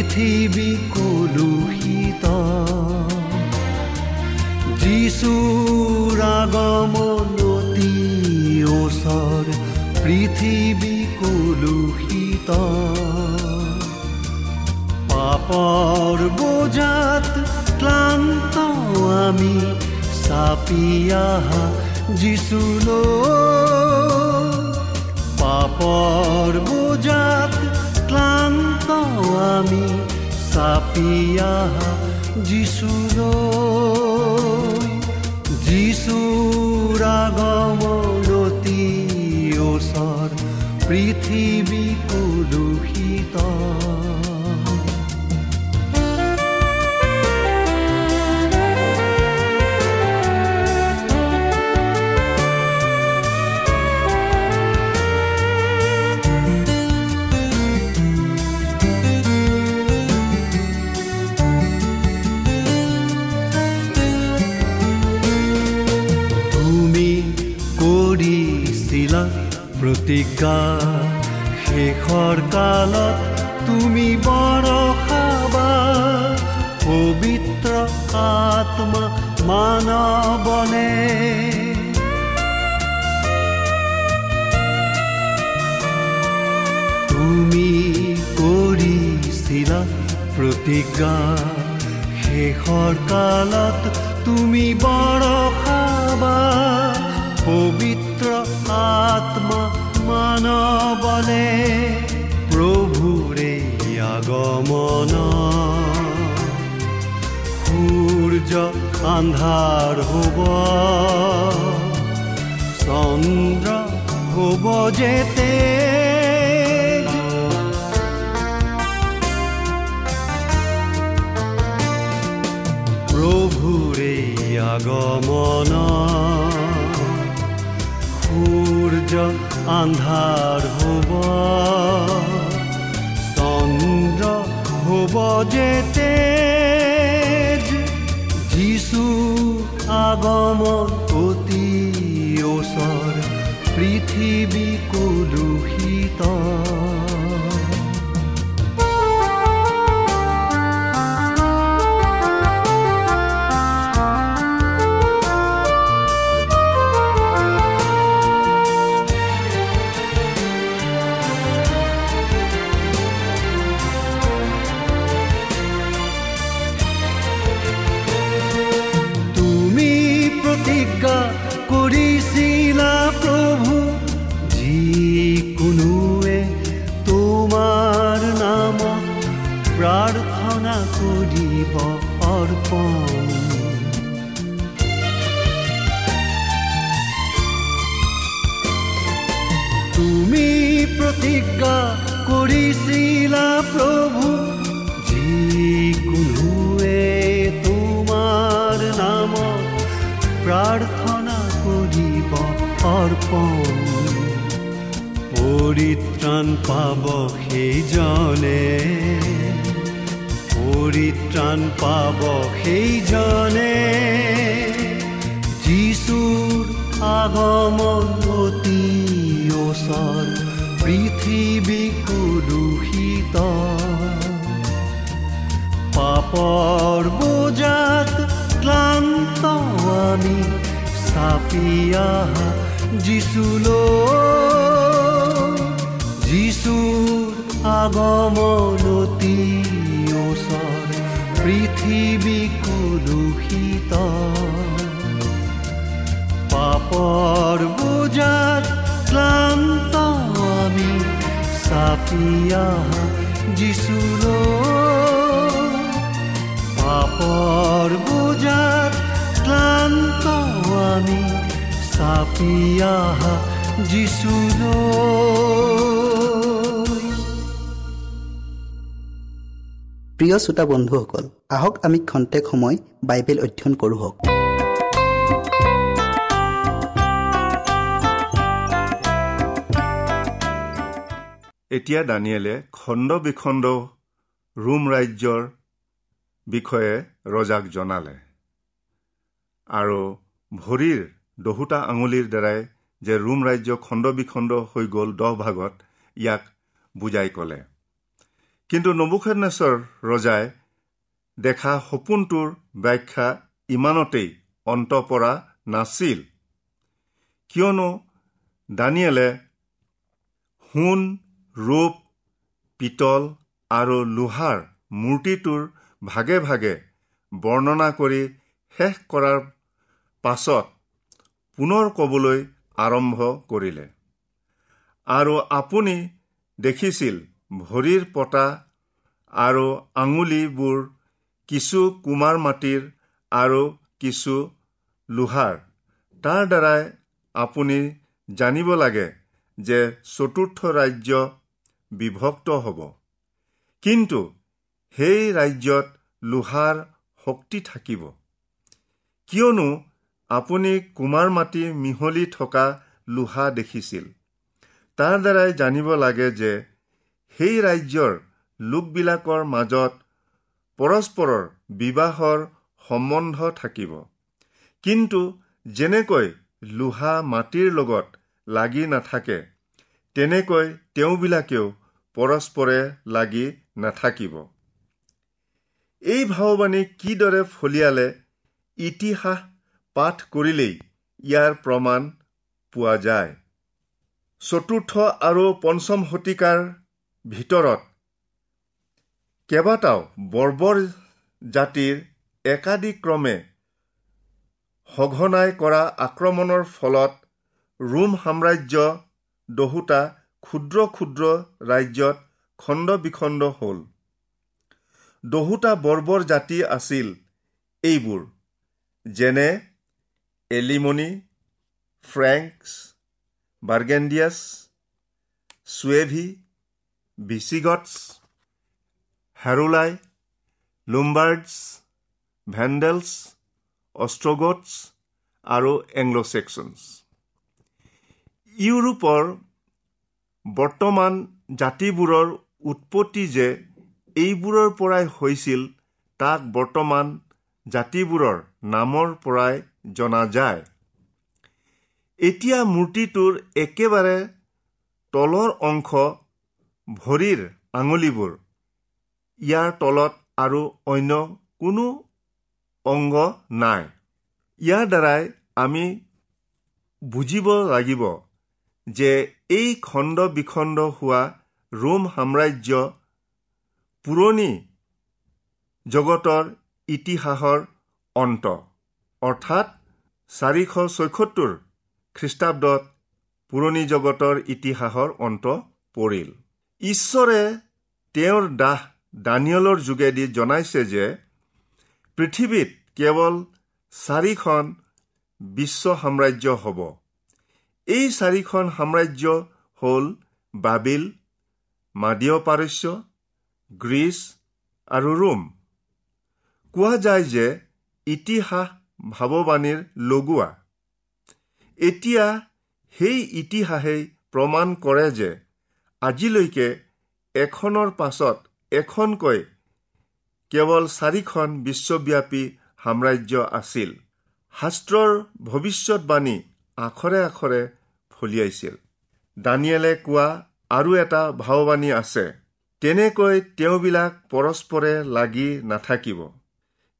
পৃথিৱী কলুষিত। যিচুৰ আগমন অতি ওচৰ পৃথিৱী কলুষিত। পাপৰ বোজাত ক্লান্ত আমি চাপি আহা যিচুলৈ পাপৰ বোজাত ক্লান্ত আমি চাপি আহা যিচুলৈ যিচুৰ আগমনতি ওচৰ পৃথিৱী কলুষিত প্ৰতিজ্ঞা শেষৰ কালত তুমি বৰষাবা পবিত্ৰ আত্মা মানৱনে তুমি কৰিছিলা প্ৰতিজ্ঞা শেষৰ কালত তুমি বৰষাবা পবিত্ৰ আত্মা মানৱলে প্ৰভুৰে আগমন। সূৰ্য আন্ধাৰ হ'ব চন্দ্ৰ হ'ব যেতে। আন্ধাৰ পাপৰ বোজাত ক্লান্ত আমি চাপিয়া যিচুলৈ যিচুৰ আগমনতি ওচৰ পৃথিৱী কলুষিত। পাপৰ বোজাত ক্লান্ত আমি চাপিয়া যিচুলৈ পাপৰ বোজাত ক্লান্ত আমি চাপিয়া যিচুলৈ প্ৰিয় শ্ৰোতা বন্ধুসকল আহক আমি খন্তেক সময় বাইবেল অধ্যয়ন কৰোঁ হওক। এতিয়া দানিয়েলে খণ্ড বিখণ্ড ৰোম ৰাজ্যৰ বিষয়ে ৰজাক জনালে। আৰু ভৰিৰ দহোটা আঙুলিৰ দ্বাৰাই যে ৰোম ৰাজ্য খণ্ড বিখণ্ড হৈ গ'ল দহ ভাগত ইয়াক বুজাই ক'লে। কিন্তু নবুখেনেশ্বৰ ৰজাই দেখা সপোনটোৰ ব্যাখ্যা ইমানতেই অন্ত পৰা নাছিল। কিয়নো দানিয়েলে সোণ ৰূপ পিতল আৰু লোহাৰ মূৰ্তিটোৰ ভাগে ভাগে বৰ্ণনা কৰি শেষ কৰাৰ পাছত পুনৰ ক'বলৈ আৰম্ভ কৰিলে। আৰু আপুনি দেখিছিল ভৰিৰ পতা আৰু আঙুলিবোৰ কিছু কুমাৰ মাটিৰ আৰু কিছু লোহাৰ। তাৰ দ্বাৰাই আপুনি জানিব লাগে যে চতুৰ্থ ৰাজ্য বিভক্ত হ'ব। কিন্তু সেই ৰাজ্যত লোহাৰ শক্তি থাকিব। কিয়নো আপুনি কুমাৰ মাটি মিহলি থকা লোহা দেখিছিল। তাৰ দ্বাৰাই জানিব লাগে যে সেই ৰাজ্যৰ লোকবিলাকৰ মাজত পৰস্পৰৰ বিবাহৰ সম্বন্ধ থাকিব। কিন্তু যেনেকৈ লোহা মাটিৰ লগত লাগি নাথাকে তেনেকৈ তেওঁবিলাকেও পৰস্পৰে লাগি নাথাকিব। এই ভাৱবাণী কিদৰে ফলিয়ালে ইতিহাস পাঠ কৰিলেই ইয়াৰ প্ৰমাণ পোৱা যায়। চতুৰ্থ আৰু পঞ্চম শতিকাৰ ভিতৰত কেইবাটাও বৰ্বৰ জাতিৰ একাদিক্ৰমে সঘনাই কৰা আক্ৰমণৰ ফলত ৰোম সাম্ৰাজ্য দহোটা ক্ষুদ্ৰ ক্ষুদ্ৰ ৰাজ্যত খণ্ড বিখণ্ড হ'ল। দহোটা বৰ্বৰ জাতি আছিল এইবোৰ যেনে Alemanni Franks Burgundians Suebi Visigoths Heruli Lombards Vandals Ostrogoths আৰু এংলো ছেক্সনছ ইউৰোপৰ বৰ্তমান জাতিবোৰৰ উৎপত্তি যে এইবোৰৰ পৰাই হৈছিল তাক বৰ্তমান জাতিবোৰৰ নামৰ পৰাই জনা যায়। এতিয়া মূৰ্তিটোৰ একেবাৰে তলৰ অংশ ভৰিৰ আঙুলিবোৰ ইয়াৰ তলত আৰু অন্য কোনো অংগ নাই। ইয়াৰ দ্বাৰাই আমি বুজিব লাগিব যে এই খণ্ড বিখণ্ড হোৱা ৰোম সাম্ৰাজ্য পুৰণি জগতৰ ইতিহাসৰ অন্ত। অৰ্থাৎ চাৰিশ ছয়সত্তৰ খ্ৰীষ্টাব্দত পুৰণি জগতৰ ইতিহাসৰ অন্ত পৰিল। ঈশ্বৰে তেওঁৰ দাহ দানিয়লৰ যোগেদি জনাইছে যে পৃথিৱীত কেৱল চাৰিখন বিশ্ব সাম্ৰাজ্য হ'ব। এই চাৰিখন সাম্ৰাজ্য হ'ল বাবিল মাদীয় পাৰস্য গ্ৰীচ আৰু ৰোম। কোৱা যায় যে ইতিহাস ভাৱবাণীৰ লগোৱা। এতিয়া সেই ইতিহাসেই প্ৰমাণ কৰে যে আজিলৈকে এখনৰ পাছত এখনকৈ কেৱল চাৰিখন বিশ্বব্যাপী সাম্ৰাজ্য আছিল। শাস্ত্ৰৰ ভৱিষ্যতবাণী আখৰে আখৰে ফলিয়াইছিল। দানিয়েলে কোৱা আৰু এটা ভাৱবাণী আছে। তেনেকৈ তেওঁবিলাক পৰস্পৰে লাগি নাথাকিব।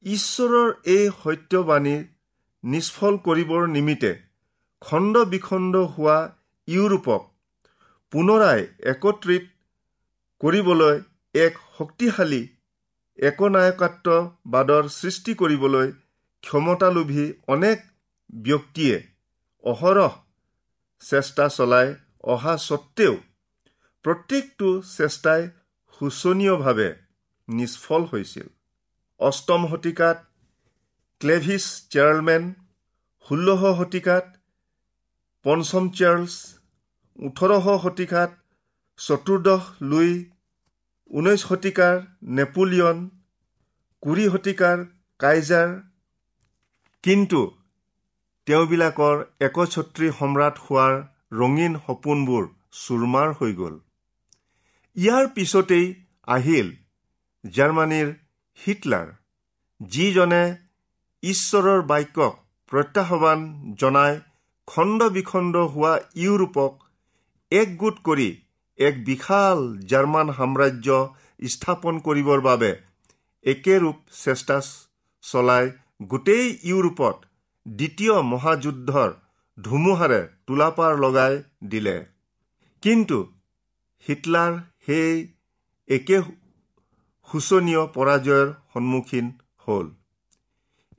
ঈশ্বৰৰ এই সত্যবাণী নিষ্ফল কৰিবৰ নিমিত্তে খণ্ড বিখণ্ড হোৱা ইউৰোপক পুনৰাই একত্ৰিত কৰিবলৈ এক শক্তিশালী একনায়কত্ববাদৰ সৃষ্টি কৰিবলৈ ক্ষমতালোভী অনেক ব্যক্তিয়ে অহৰহ চেষ্টা চলাই অহা স্বত্তেও প্ৰত্যেকটো চেষ্টাই শোচনীয়ভাৱে নিষ্ফল হৈছিল। অষ্টম শতিকাত ক্লেভিছ চেয়াৰমেন ষোল্লশ শতিকাত পঞ্চম চাৰ্লছ ওঠৰশ শতিকাত চতুৰ্দশ লুই ঊনৈছ শতিকাৰ নেপোলিয়ন কুৰি শতিকাৰ কাইজাৰ। কিন্তু তেওঁবিলাকৰ একছত্ৰী সম্ৰাট হোৱাৰ ৰঙীন সপোনবোৰ চুৰমাৰ হৈ গ'ল। ইয়াৰ পিছতেই আহিল জাৰ্মানীৰ হিটলাৰ যিজনে ঈশ্বৰৰ বাক্যক প্ৰত্যাহ্বান জনাই খণ্ড বিখণ্ড হোৱা ইউৰোপক একগোট কৰি এক বিশাল জাৰ্মান সাম্ৰাজ্য স্থাপন কৰিবৰ বাবে একেৰূপ চেষ্টা চলাই গোটেই ইউৰোপত দ্বিতীয় মহাযুদ্ধৰ ধুমুহাৰে তোলাপাৰ লগাই দিলে। কিন্তু হিটলাৰ সেই একে শোচনীয় পৰাজয়ৰ সন্মুখীন হ'ল।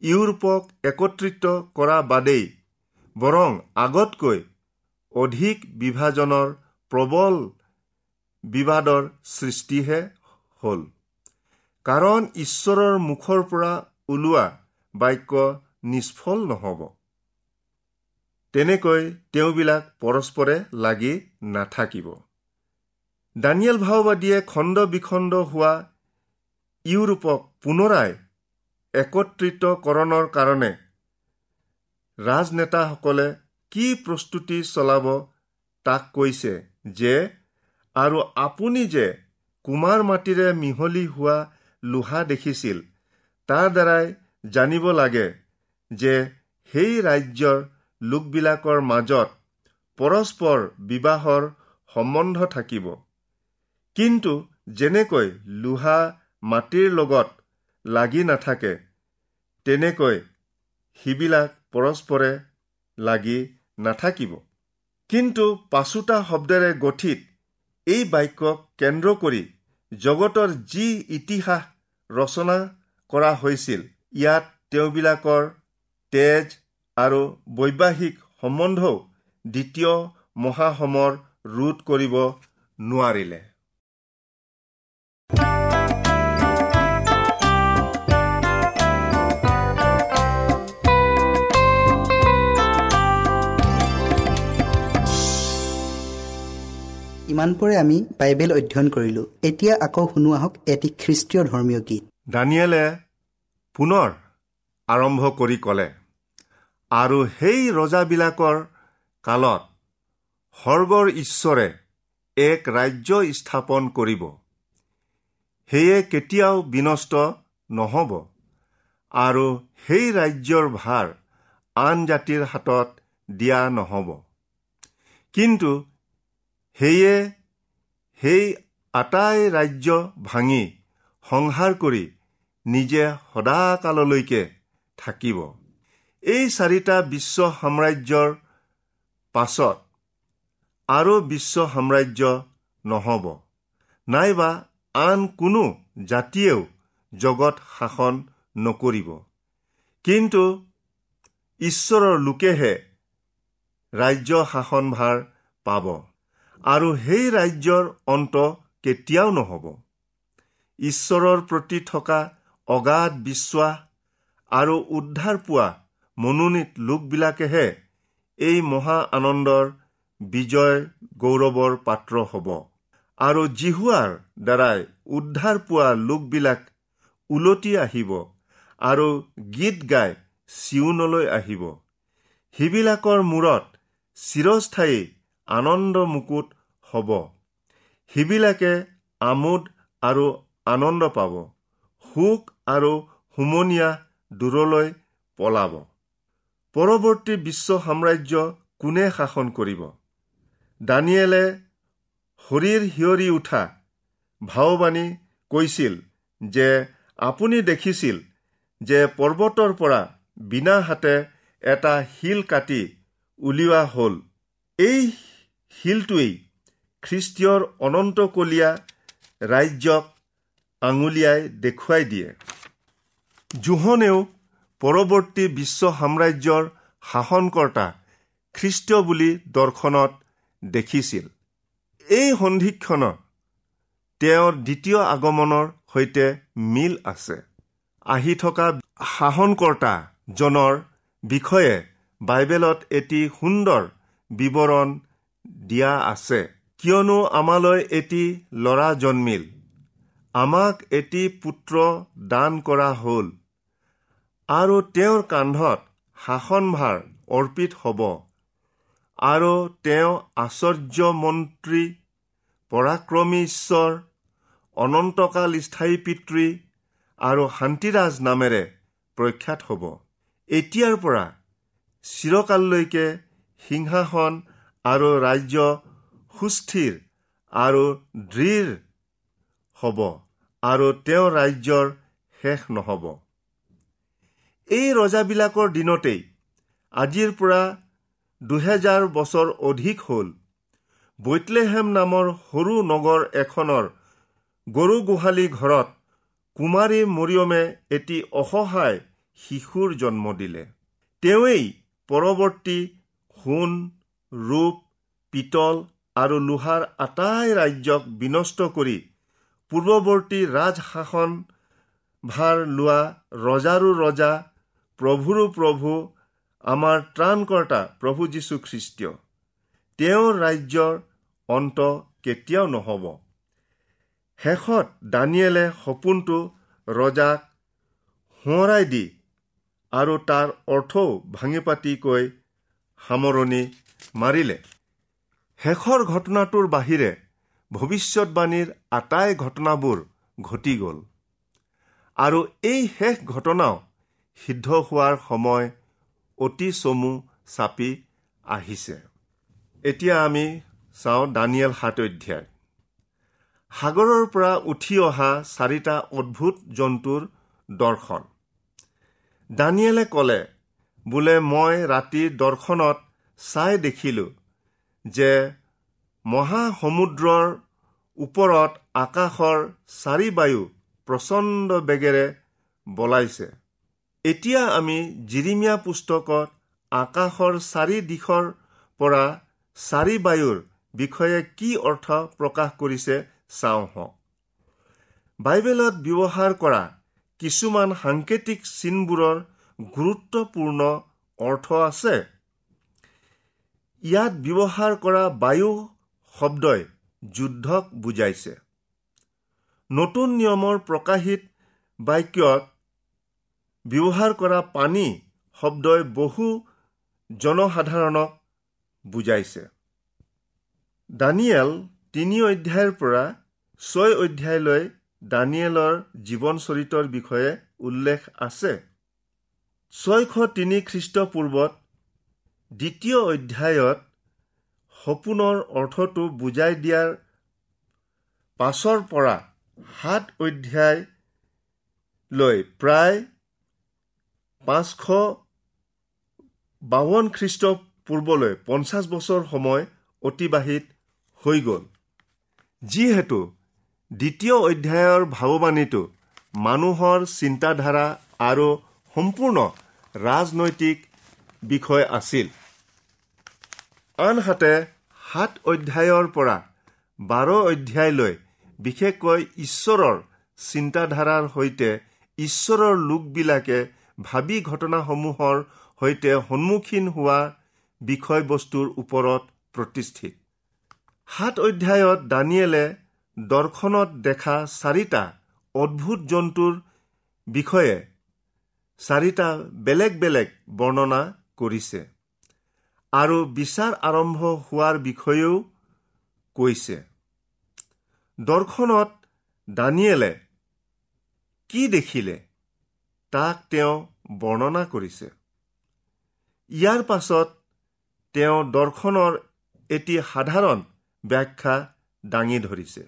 ইউৰোপক একত্ৰিত কৰা বাদেই বৰং আগতকৈ অধিক বিভাজনৰ প্ৰবল বিবাদৰ সৃষ্টিহে হ'ল। কাৰণ ঈশ্বৰৰ মুখৰ পৰা ওলোৱা বাক্য নিষ্ফল নহ'ব। তেনেকৈ তেওঁবিলাক পৰস্পৰে লাগি নাথাকিব। দানিয়েল ভাওবাদীয়ে খণ্ড বিখণ্ড হোৱা ইউৰোপক পুনৰাই একত্ৰিতকৰণৰ কাৰণে ৰাজনেতাসকলে কি প্ৰস্তুতি চলাব তাক কৈছে যে আৰু আপুনি যে কুমাৰ মাটিৰে মিহলি হোৱা লোহা দেখিছিল তাৰ দ্বাৰাই জানিব লাগে যে সেই ৰাজ্যৰ লোকবিলাকৰ মাজত পৰস্পৰ বিবাহৰ সম্বন্ধ থাকিব। কিন্তু যেনেকৈ লোহা মাটিৰ লগত লাগি নাথাকে তেনেকৈ সিবিলাক পৰস্পৰে লাগি নাথাকিব। কিন্তু পাচোতা শব্দেৰে গঠিত এই বাক্যক কেন্দ্ৰ কৰি জগতৰ যি ইতিহাস ৰচনা কৰা হৈছিল ইয়াত তেওঁবিলাকৰ তেজ আৰু বৈবাহিক সম্বন্ধও দ্বিতীয় মহাসমৰ ৰোধ কৰিব নোৱাৰিলে। ইমানপৰে আমি বাইবেল অধ্যয়ন কৰিলোঁ। এতিয়া আকৌ শুনো আহক এটি খ্ৰীষ্টীয় ধৰ্মীয় গীত। দানিয়েলে পুনৰ আৰম্ভ কৰি ক'লে আৰু সেই ৰজাবিলাকৰ কালত স্বৰ্গৰ ঈশ্বৰে এক ৰাজ্য স্থাপন কৰিব। সেয়ে কেতিয়াও বিনষ্ট নহ'ব। আৰু সেই ৰাজ্যৰ ভাৰ আন জাতিৰ হাতত দিয়া নহ'ব। কিন্তু সেয়ে সেই আটাই ৰাজ্য ভাঙি সংহাৰ কৰি নিজে সদাকাললৈকে থাকিব। এই চাৰিটা বিশ্ব সাম্ৰাজ্যৰ পাছত আৰু বিশ্ব সাম্ৰাজ্য নহ'ব। নাইবা আন কোনো জাতিয়েও জগত শাসন নকৰিব। কিন্তু ঈশ্বৰৰ লোকেহে ৰাজ্য শাসনভাৰ পাব। আৰু সেই ৰাজ্যৰ অন্ত কেতিয়াও নহ'ব। ঈশ্বৰৰ প্ৰতি থকা অগাধ বিশ্বাস আৰু উদ্ধাৰ পোৱা মনোনীত লোকবিলাকেহে এই মহা আনন্দৰ বিজয় গৌৰৱৰ পাত্ৰ হ'ব। আৰু জিহুৱাৰ দ্বাৰাই উদ্ধাৰ পোৱা লোকবিলাক ওলটি আহিব আৰু গীত গাই চিউনলৈ আহিব। সিবিলাকৰ মূৰত চিৰস্থায়ী আনন্দ মুকুট হ'ব। সিবিলাকে আমোদ আৰু আনন্দ পাব। সুখ আৰু হুমনীয়া দূৰলৈ পলাব। পৰৱৰ্তী বিশ্ব সাম্ৰাজ্য কোনে শাসন কৰিব? দানিয়েলে শৰীৰ সিঁয়ৰি উঠা ভাওবাণী কৈছিল যে আপুনি দেখিছিল যে পৰ্বতৰ পৰা বিনা হাতে এটা শিল কাটি উলিওৱা হ'ল। এই শিলটোৱেই খ্ৰীষ্টীয়ৰ অনন্তকলীয়া ৰাজ্যক আঙুলিয়াই দেখুৱাই দিয়ে। জোহনেও পৰৱৰ্তী বিশ্ব সাম্ৰাজ্যৰ শাসনকৰ্তা খ্ৰীষ্টীয় বুলি দৰ্শনত দেখিছিল। এই সন্ধিক্ষণৰ তেওঁৰ দ্বিতীয় আগমনৰ সৈতে মিল আছে। আহি থকা শাসনকৰ্তাজনৰ বিষয়ে বাইবেলত এটি সুন্দৰ বিৱৰণ দিয়া আছে। কিয়নো আমালৈ এটি ল'ৰা জন্মিল। আমাক এটি পুত্ৰ দান কৰা হ'ল। আৰু তেওঁৰ কান্ধত শাসনভাৰ অৰ্পিত হ'ব। আৰু তেওঁ আশ্চৰ্য মন্ত্ৰী পৰাক্ৰমী ঈশ্বৰ অনন্তকাল স্থায়ী পিতৃ আৰু শান্তিৰাজ নামেৰে প্ৰখ্যাত হ'ব। এতিয়াৰ পৰা চিৰকাললৈকে সিংহাসন আৰু ৰাজ্য সুস্থিৰ আৰু দৃঢ় হ'ব আৰু তেওঁ ৰাজ্যৰ শেষ নহ'ব। এই ৰজাবিলাকৰ দিনতেই আজিৰ পৰা দুহেজাৰ বছৰ অধিক হ'ল বৈতলেহেম নামৰ সৰু নগৰ এখনৰ গৰু গোহালি ঘৰত কুমাৰী মৰিয়মে এটি অসহায় শিশুৰ জন্ম দিলে। তেওঁৱেই পৰৱৰ্তী সোণ ৰূপ পিতল আৰু লোহাৰ আটাই ৰাজ্যক বিনষ্ট কৰি পূৰ্বৱৰ্তী ৰাজশাসন ভাৰ লোৱা ৰজাৰো ৰজা প্ৰভুৰো প্ৰভু আমাৰ ত্ৰাণকৰ্তা প্ৰভু যীশু খ্ৰীষ্টীয় তেওঁৰ ৰাজ্যৰ অন্ত কেতিয়াও নহ'ব। শেষত দানিয়েলে সপোনটো ৰজাক সোঁৱৰাই দি আৰু তাৰ অৰ্থও ভাঙি পাতি কৈ সামৰণি মাৰিলে। শেষৰ ঘটনাটোৰ বাহিৰে ভৱিষ্যতবাণীৰ আটাই ঘটনাবোৰ ঘটি গ'ল। আৰু এই শেষ ঘটনাও সিদ্ধ হোৱাৰ সময় অতি চমু চাপি আহিছে। এতিয়া আমি চাওঁ দানিয়েল সাত অধ্যায়। সাগৰৰ পৰা উঠি অহা চাৰিটা অদ্ভুত জন্তুৰ দৰ্শন। দানিয়েলে ক'লে বোলে মই ৰাতি দৰ্শনত চাই দেখিলোঁ যে মহাসমুদ্ৰৰ ওপৰত আকাশৰ চাৰি বায়ু প্ৰচণ্ড বেগেৰে বলাইছে। এতিয়া আমি জিৰিমীয়া পুস্তকত আকাশৰ চাৰি দিশৰ পৰা চাৰি বায়ুৰ বিষয়ে কি অৰ্থ প্ৰকাশ কৰিছে চাওঁ হওক বাইবেলত ব্যৱহাৰ কৰা কিছুমান সাংকেতিক চিনবোৰৰ গুৰুত্বপূৰ্ণ অৰ্থ আছে। ইয়াত ব্যৱহাৰ কৰা বায়ু শব্দই যুদ্ধক বুজাইছে। নতুন নিয়মৰ প্ৰকাশিত বাক্যত ব্যৱহাৰ কৰা পানী শব্দই বহু জনসাধাৰণক বুজাইছে। দানিয়েল তিনি অধ্যায়ৰ পৰা ছয় অধ্যায়লৈ দানিয়েলৰ জীৱন চৰিতৰ বিষয়ে উল্লেখ আছে। ছয়শ তিনি খ্ৰীষ্টপূৰ্বত দ্বিতীয় অধ্যায়ত সপোনৰ অৰ্থটো বুজাই দিয়াৰ পাছৰ পৰা সাত অধ্যায়লৈ প্ৰায় পাঁচশ বাৱন খ্ৰীষ্টপূৰ্বলৈ পঞ্চাছ বছৰ সময় অতিবাহিত হৈ গ'ল। যিহেতু দ্বিতীয় অধ্যায়ৰ ভাৱবাণীটো মানুহৰ চিন্তাধাৰা আৰু সম্পূৰ্ণ ৰাজনৈতিক বিষয় আছিল। আনহাতে সাত অধ্যায়ৰ পৰা বাৰ অধ্যায়লৈ বিশেষকৈ ঈশ্বৰৰ চিন্তাধাৰাৰ সৈতে ঈশ্বৰৰ লোকবিলাকে ভাবি ঘটনাসমূহৰ সৈতে সন্মুখীন হোৱা বিষয়বস্তুৰ ওপৰত প্ৰতিষ্ঠিত। সাত অধ্যায়ত দানিয়েলে দৰ্শনত দেখা চাৰিটা অদ্ভুত জন্তুৰ বিষয়ে চাৰিটা বেলেগ বেলেগ বৰ্ণনা কৰিছে। আৰু বিচাৰ আৰম্ভ হোৱাৰ বিষয়েও কৈছে। দৰ্শনত দানিয়েলে কি দেখিলে তাক তেওঁ বৰ্ণনা কৰিছে। ইয়াৰ পাছত তেওঁ দৰ্শনৰ এটি সাধাৰণ ব্যাখ্যা দাঙি ধৰিছে।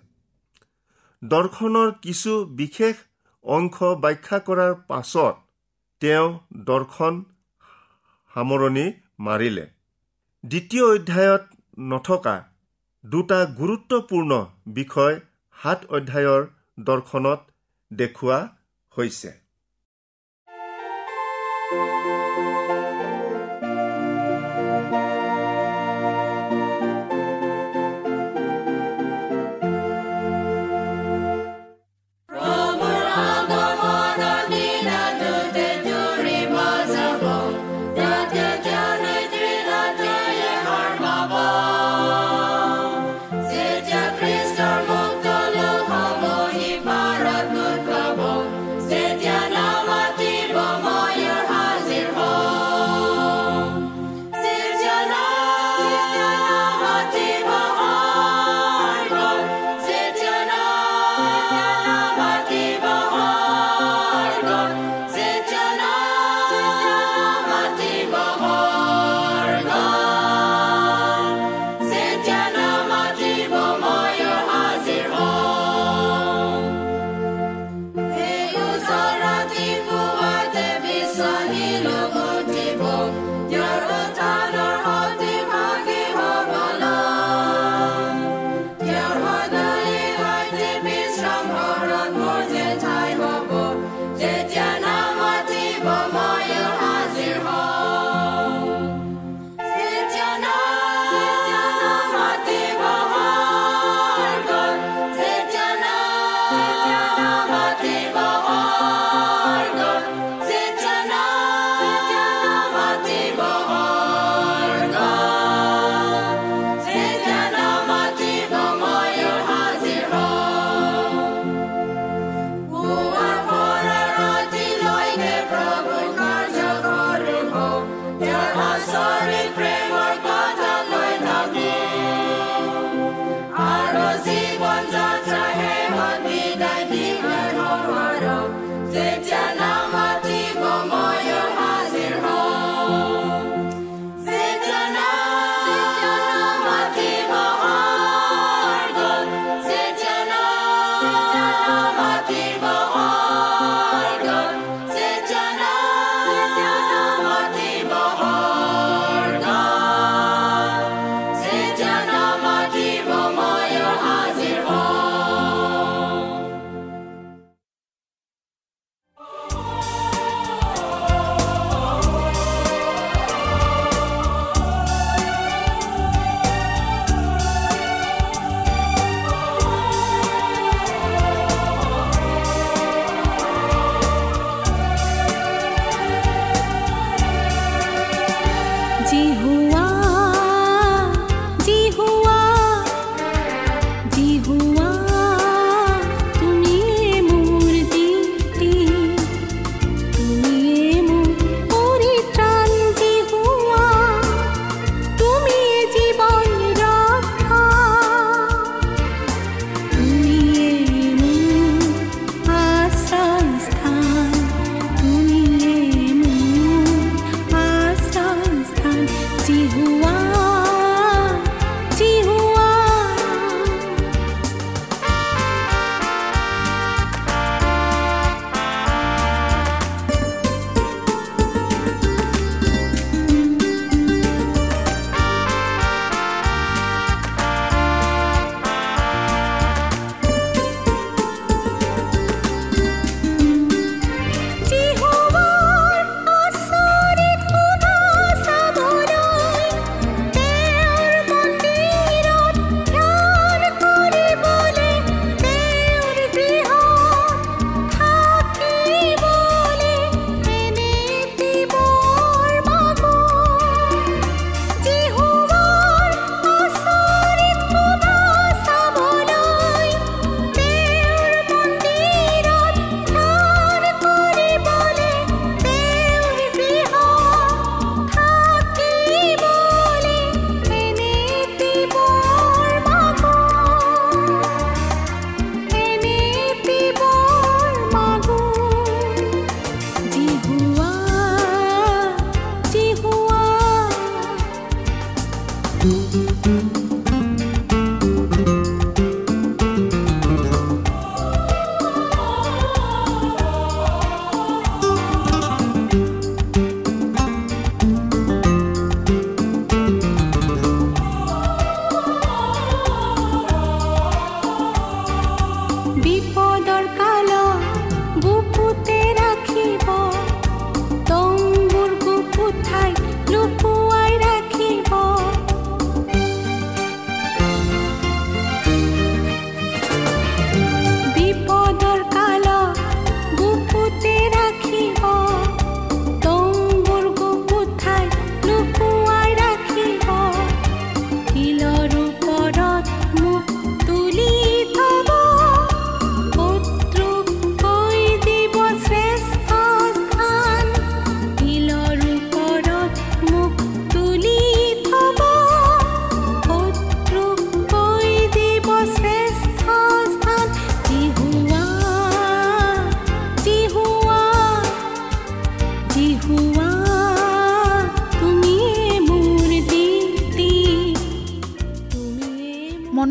দৰ্শনৰ কিছু বিশেষ অংশ ব্যাখ্যা কৰাৰ পাছত তেওঁ দৰ্শন সামৰণি মাৰিলে। দ্বিতীয় অধ্যায়ত নথকা দুটা গুৰুত্বপূৰ্ণ বিষয় সাত অধ্যায়ৰ দৰ্শনত দেখুওৱা হৈছে। They